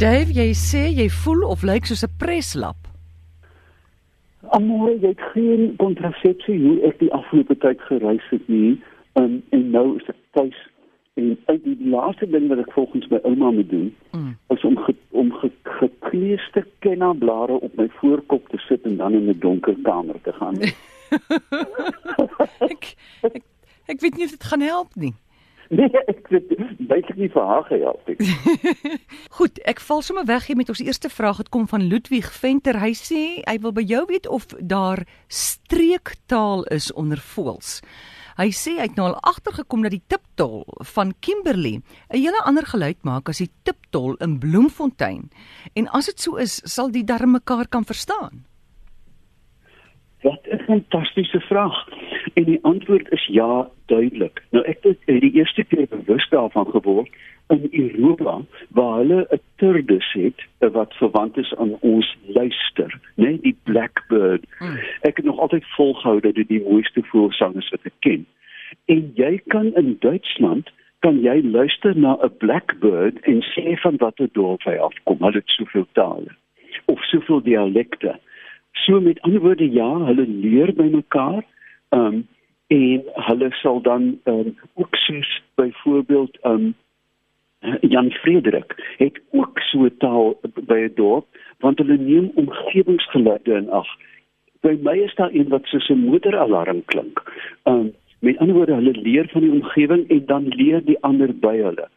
Dave, jy sê jy voel of lyk soos 'n preslap. Amore, jy het geen kontrasepsie hoe ek die afgelope tyd gereis het nie. Um, en nou is ek tuis en uit die, die laaste ding wat ek volgens my ouma moet doen, mm. is om ge, om gekleurde kennablare op my voorkop te sit en dan in 'n donker kamer te gaan. ek, ek ek weet nie of dit gaan help nie. Nee, ek weet baie nie vir haar gehelp nie. Goed, ek val sommer weg hier met ons eerste vraag. Dit kom van Ludwig Venter. Hy sê hy wil by jou weet of daar streektaal is onder voëls. Hy sê hy het nou al agtergekom dat die tiptol van Kimberley 'n hele ander geluid maak as die tiptol in Bloemfontein. En as dit so is, sal die darm mekaar kan verstaan. Wat 'n fantastiese vraag. En die antwoord is ja, duidelik. Nou ek het eerste keer bewus daarvan geword in Europa waar hulle 'n turdus het wat verwant is aan ons luister, né, nee, die blackbird. Hmm. Ek het nog altyd volgehou dat dit die mooiste voëlsang is wat ek ken. En jy kan in Duitsland kan jy luister na 'n blackbird en sê van watter dorp hy afkom. Hulle het soveel tale of soveel dialekte. So met ander woorde ja, hulle leer by mekaar. Ehm um, en hulle sal dan um, ook soos byvoorbeeld um, Jan Frederik het ook so taal by 'n dorp want hulle neem omgewingsgeluide in ag. By my is daar een wat soos 'n motoralarm klink. Um, met ander woorde hulle leer van die omgewing en dan leer die ander by hulle.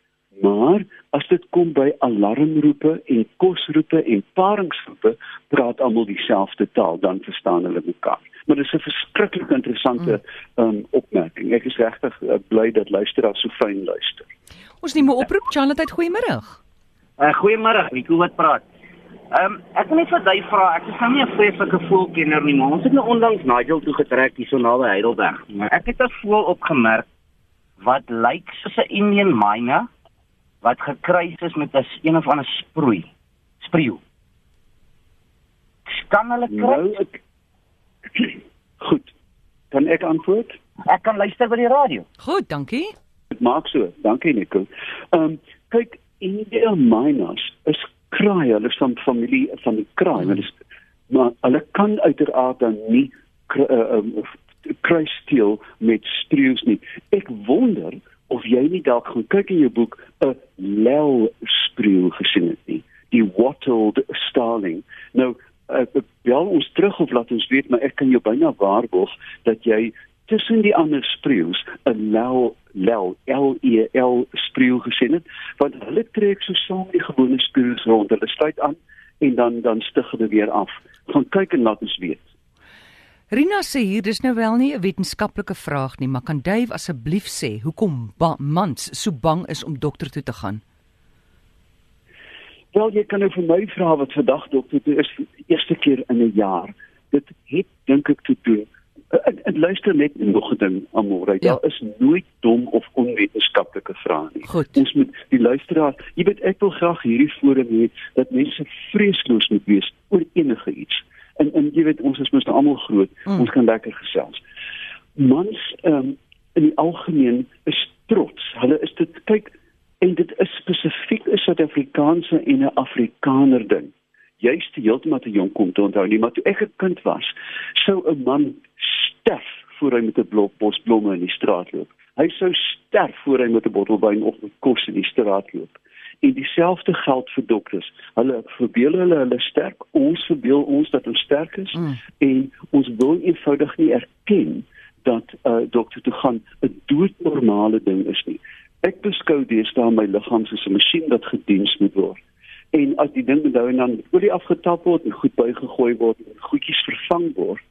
Maar as dit kom by alarmroepe en kosroepe en paringsroepe, praat almal dieselfde taal, dan verstaan hulle mekaar. Maar dit is 'n verskriklik interessante um, opmerking. Ek is regtig uh, bly dat luisteraars so fyn luister. Ons neem 'n oproep, Charlotte, goeiemôre. Uh, goeiemôre, Nico wat praat. Ehm um, ek wil net vir jy vra, ek is nou nie 'n vreeslike voelkenner nie, maar ons het nou onlangs Nigel toe getrek hier so naby Heidelberg. Maar ek het 'n voel opgemerk wat lyk soos 'n Indian myna wat gekruis is met 'n een of ander sproei. Spreeu. Kan hulle kry? Nou, ek... Goed. Kan ek antwoord? Ek kan luister by die radio. Goed, dankie. Dit maak so. Dankie Nico. Ehm um, kyk, Indian mynas is kraai, hulle is van familie van die kraai, hmm. is, maar hulle kan uiteraard dan nie kruis uh, um, steel met spreeus nie. Ek wonder of jy nie dalk gaan kyk in jou boek 'n leeu spreeu gesien het nie die wattled starling nou bel ons terug of laat ons weet maar ek kan jou byna waarborg dat jy tussen die ander spreeus 'n leeu leeu L E L spreeu gesien het want hulle trek so saam die gewone spreeus rond. Hulle sluit aan en dan dan stig hulle weer af. Gaan kyk en laat ons weet. Rina sê hier dis nou wel nie 'n wetenskaplike vraag nie, maar kan Dave asseblief sê hoekom mans so bang is om dokter toe te gaan? Wel, jy kan nou vir my vra wat vandag dokter toe is eerste keer in 'n jaar. Dit het dink ek te doen. Ek luister net nog 'n ding amore. Ja. Daar is nooit dom of onwetenskaplike vrae nie. Goed. Ons moet die luisteraar, jy weet ek wil graag hierdie forum hê dat mense vreesloos moet wees oor enige iets en en jy weet ons is mos nou almal groot mm. ons kan lekker gesels mans um, in die algemeen is trots hulle is dit kyk en dit is spesifiek 'n Suid-Afrikaanse en 'n Afrikaner ding juist heeltemal te jonk kom te onthou nie maar toe ek 'n kind was sou 'n man sterf voor hy met 'n blok bos blomme in die straat loop hy sou sterf voor hy met 'n bottel wyn of met kos in die straat loop En dieselfde geld vir dokters. Hulle verbeel hulle hulle sterk, ons verbeel ons dat ons sterk is mm. en ons wil eenvoudig nie erken dat 'n uh, dokter toe gaan 'n doodnormale ding is nie. Ek beskou deesdae my liggaam soos 'n masjien wat gediens moet word. En as die ding nou en dan olie afgetap word en goed bygegooi word en goedjies vervang word,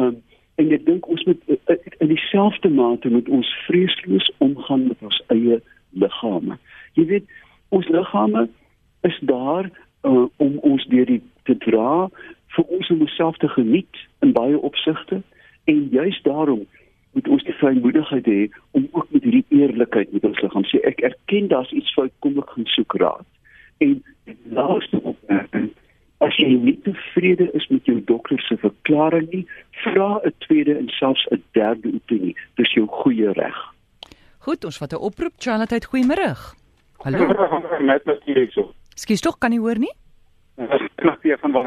um, en ek dink ons moet uh, in dieselfde mate moet ons vreesloos omgaan met ons eie liggame. Jy weet ons liggame is daar uh, om ons deur die te dra vir ons om onsself te geniet in baie opsigte en juist daarom moet ons die vrymoedigheid hê om ook eerlikheid met ons liggaam sê ek erken daar's iets fout kom ek gaan soek raad en laaste opmerking as jy nie tevrede is met jou dokter se verklaring nie vra 'n tweede en selfs 'n derde opinie dis jou goeie reg Goed, ons vat 'n oproep. Charlotte, goeiemôre. Hallo. Met natuurlik so. Skus tog kan jy hoor nie? Knap weer van wat.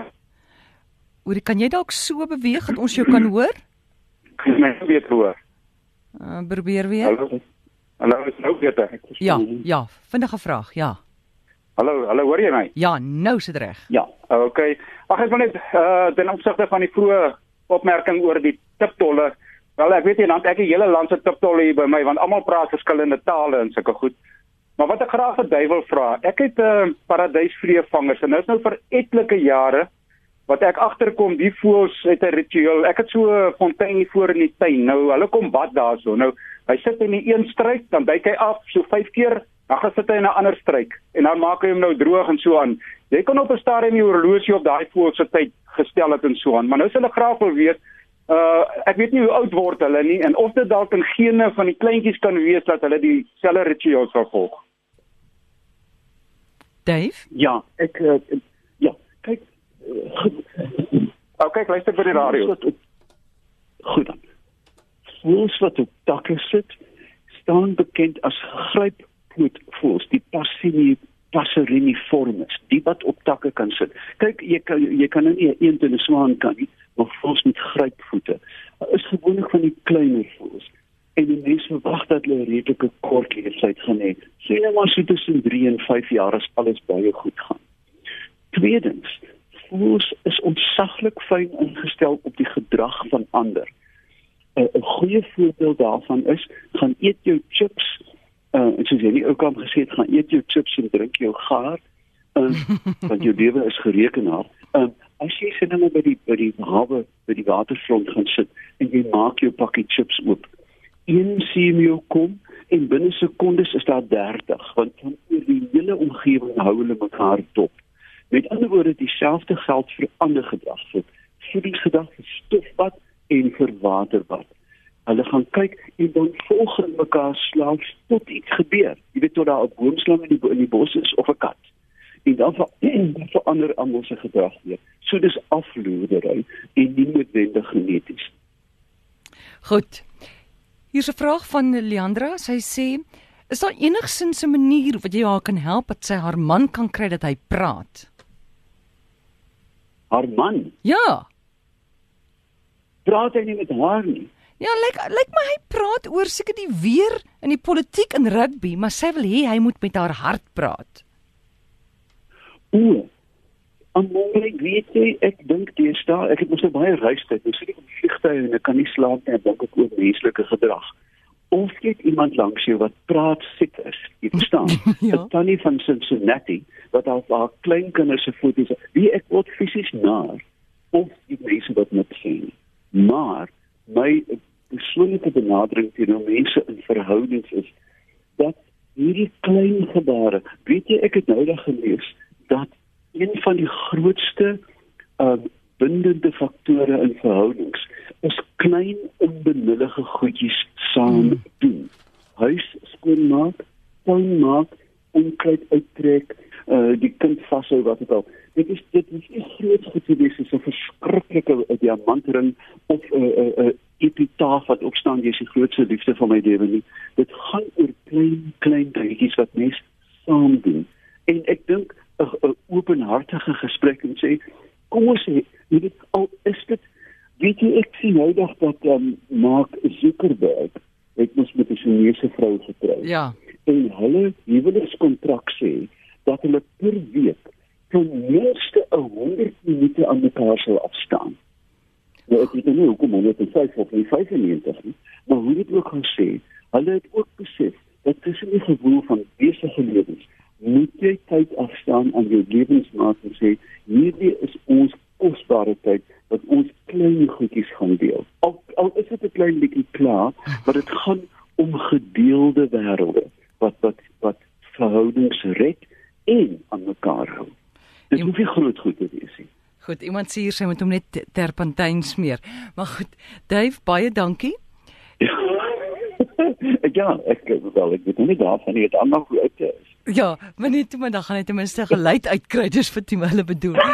Hoor, kan jy dalk so beweeg dat ons jou kan hoor? Kan jy my weer hoor? Uh, probeer weer. Hallo. Hallo, is nou beter. Ek verstaan Ja, nie. ja, vindige vraag. Ja. Hallo, hallo, hoor jy my? Ja, nou sit reg. Ja. Okay. Ag ek wil net uh ten opsigte van die vroeë opmerking oor die tiptolle. Wel ek weet nie dan het ek die hele land se tiptolle hier by my want almal praat verskillende tale en sulke goed. Maar wat ek graag vir duiwel vra, ek het 'n uh, paradysvreevangers en dit is nou vir etlike jare wat ek agterkom die voëls het 'n ritueel. Ek het so 'n fontein voor in die tuin. Nou hulle kom bad daarso. Nou hy sit in die een struik, dan duik hy af so 5 keer, dan gaan sit hy in 'n ander struik en dan maak hy hom nou droog en so aan. Jy kan op 'n stadium die horlosie op daai voël se tyd gestel het en so aan. Maar nou is hulle graag wil weet Uh ek weet nie hoe oud word hulle nie en of dit dalk in gene van die kleintjies kan wees dat hulle dieselfde ritueel sal volg. Dave? Ja, ek uh, ja, kyk uh. Okay, ek luister by die radio. Voëls wat op- Goed dan. Voëls wat op takke sit, staan bekend as gryppootvoëls, die Pasini Passeriniformes, die wat op takke kan sit. Kyk, jy kan jy kan nou nie 'n eend en 'n swaan kan nie, maar voëls met grypvoete. Is gewoonlik van die kleiner voëls. En die mense verwag dat hulle redelike kort lewensyd gaan hê. Sê nou maar so tussen 3 en 5 jaar as alles baie goed gaan. Tweedens, voëls is ontsaglik fyn ingestel op die gedrag van ander. 'n Goeie voorbeeld daarvan is, gaan eet jou chips, uh soos jy nie ook al gesê het, gaan eet jou chips en drink jou gaar, uh, want jou lewe is gerekenaar. Um as jy sien hulle by die by die hawe, by die waterfront gaan sit en jy maak jou pakkie chips oop. Een jou kom en binne sekondes is daar 30, want van oor die hele omgewing hou hulle mekaar dop. Met ander woorde dieselfde geld vir ander gedrag vir voedingsgedrag vir stofbad en vir waterbad. Hulle gaan kyk en dan volg hulle mekaar slags tot iets gebeur. Jy weet tot daar 'n boomslang in die in die bos is of 'n kat. En dan ver, dan verander almal se gedrag weer. So dis afloedery en nie noodwendig geneties. Goed. Hier's 'n vraag van Leandra. Sy sê: "Is daar enigsins 'n manier wat jy haar kan help dat sy haar man kan kry dat hy praat?" Haar man, Ja. Praat hy nie met haar nie. Ja, lyk lyk my hy praat oor seker die weer in die politiek en rugby, maar sy wil hê hy moet met haar hart praat. O. Aanmondelik weet jy, ek dink deesdae, ek het mos nou baie reistyd, ek sit op vliegtye en ek kan nie slaap nie, ek dink ek oor menslike gedrag. Of jy iemand langs jou wat praat siek is, jy verstaan? Ja. 'n Tannie van Cincinnati wat al haar kleinkinders se foto's, wie ek word fisies naar of die mense wat net sien. Maar my persoonlike benadering teenoor mense in verhoudings is dat hierdie klein gebare, weet jy ek het nou dag gelees dat een van die grootste uh bindende faktore in verhoudings is klein onbenullige goedjies saam Hmm. doen. Huis skoonmaak, tuin maak, onkruid uittrek, uh die kind vashou wat dit al. Dit is dit is groot goed te wees so 'n verskriklike uh, diamantring of 'n uh, 'n uh, uh, epitaaf wat opstaan jy is die grootste liefde van my lewe nie. Dit gaan oor klein klein dingetjies wat mens saam doen. En ek dink 'n 'n openhartige gesprek en sê kom ons sê jy weet al is dit weet jy ek sien nou dag dat um, Mark Zuckerberg het mos met 'n Chinese vrou getrou Ja. en hulle huwelikskontrak sê dat hulle per week ten minste 100 minute aan mekaar sal afstaan. Nou ek weet nie hoekom 105 of nie 95 nie, maar hoe dit ook gaan sê, hulle het ook besef dat tussen die gewoel van besige lewens moet jy tyd afstaan aan jou lewensmaat en sê hierdie is ons kosbare tyd wat ons klein goedjies gaan deel. Al al is dit 'n klein bietjie klaar, maar dit gaan om gedeelde wêrelde wat wat wat verhoudings red en aan mekaar. Dit hoef nie groot goed te wees nie. Goed, iemand sê hier sy moet hom net terpentyn smeer. Maar goed, Dave, baie dankie. ja, ek wel ek weet nie daarvan nie, dit aandag hoe uit is. Ja, maar net toe maar dan gaan hy ten minste geluid uitkry, dis wat jy hulle bedoel.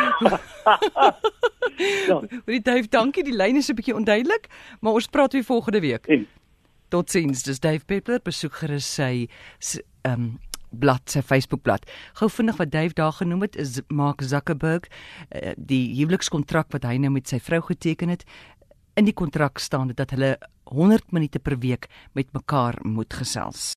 Ja. Hoorie Dave, dankie. Die lyn is 'n bietjie onduidelik, maar ons praat weer volgende week. En Totsiens. Dis Dave Peppler. Besoek gerus sy ehm um, blad, sy Facebookblad. Gou vinnig wat Dave daar genoem het is Mark Zuckerberg, uh, die huwelikskontrak wat hy nou met sy vrou geteken het. In die kontrak staan dit dat hulle 100 minute per week met mekaar moet gesels.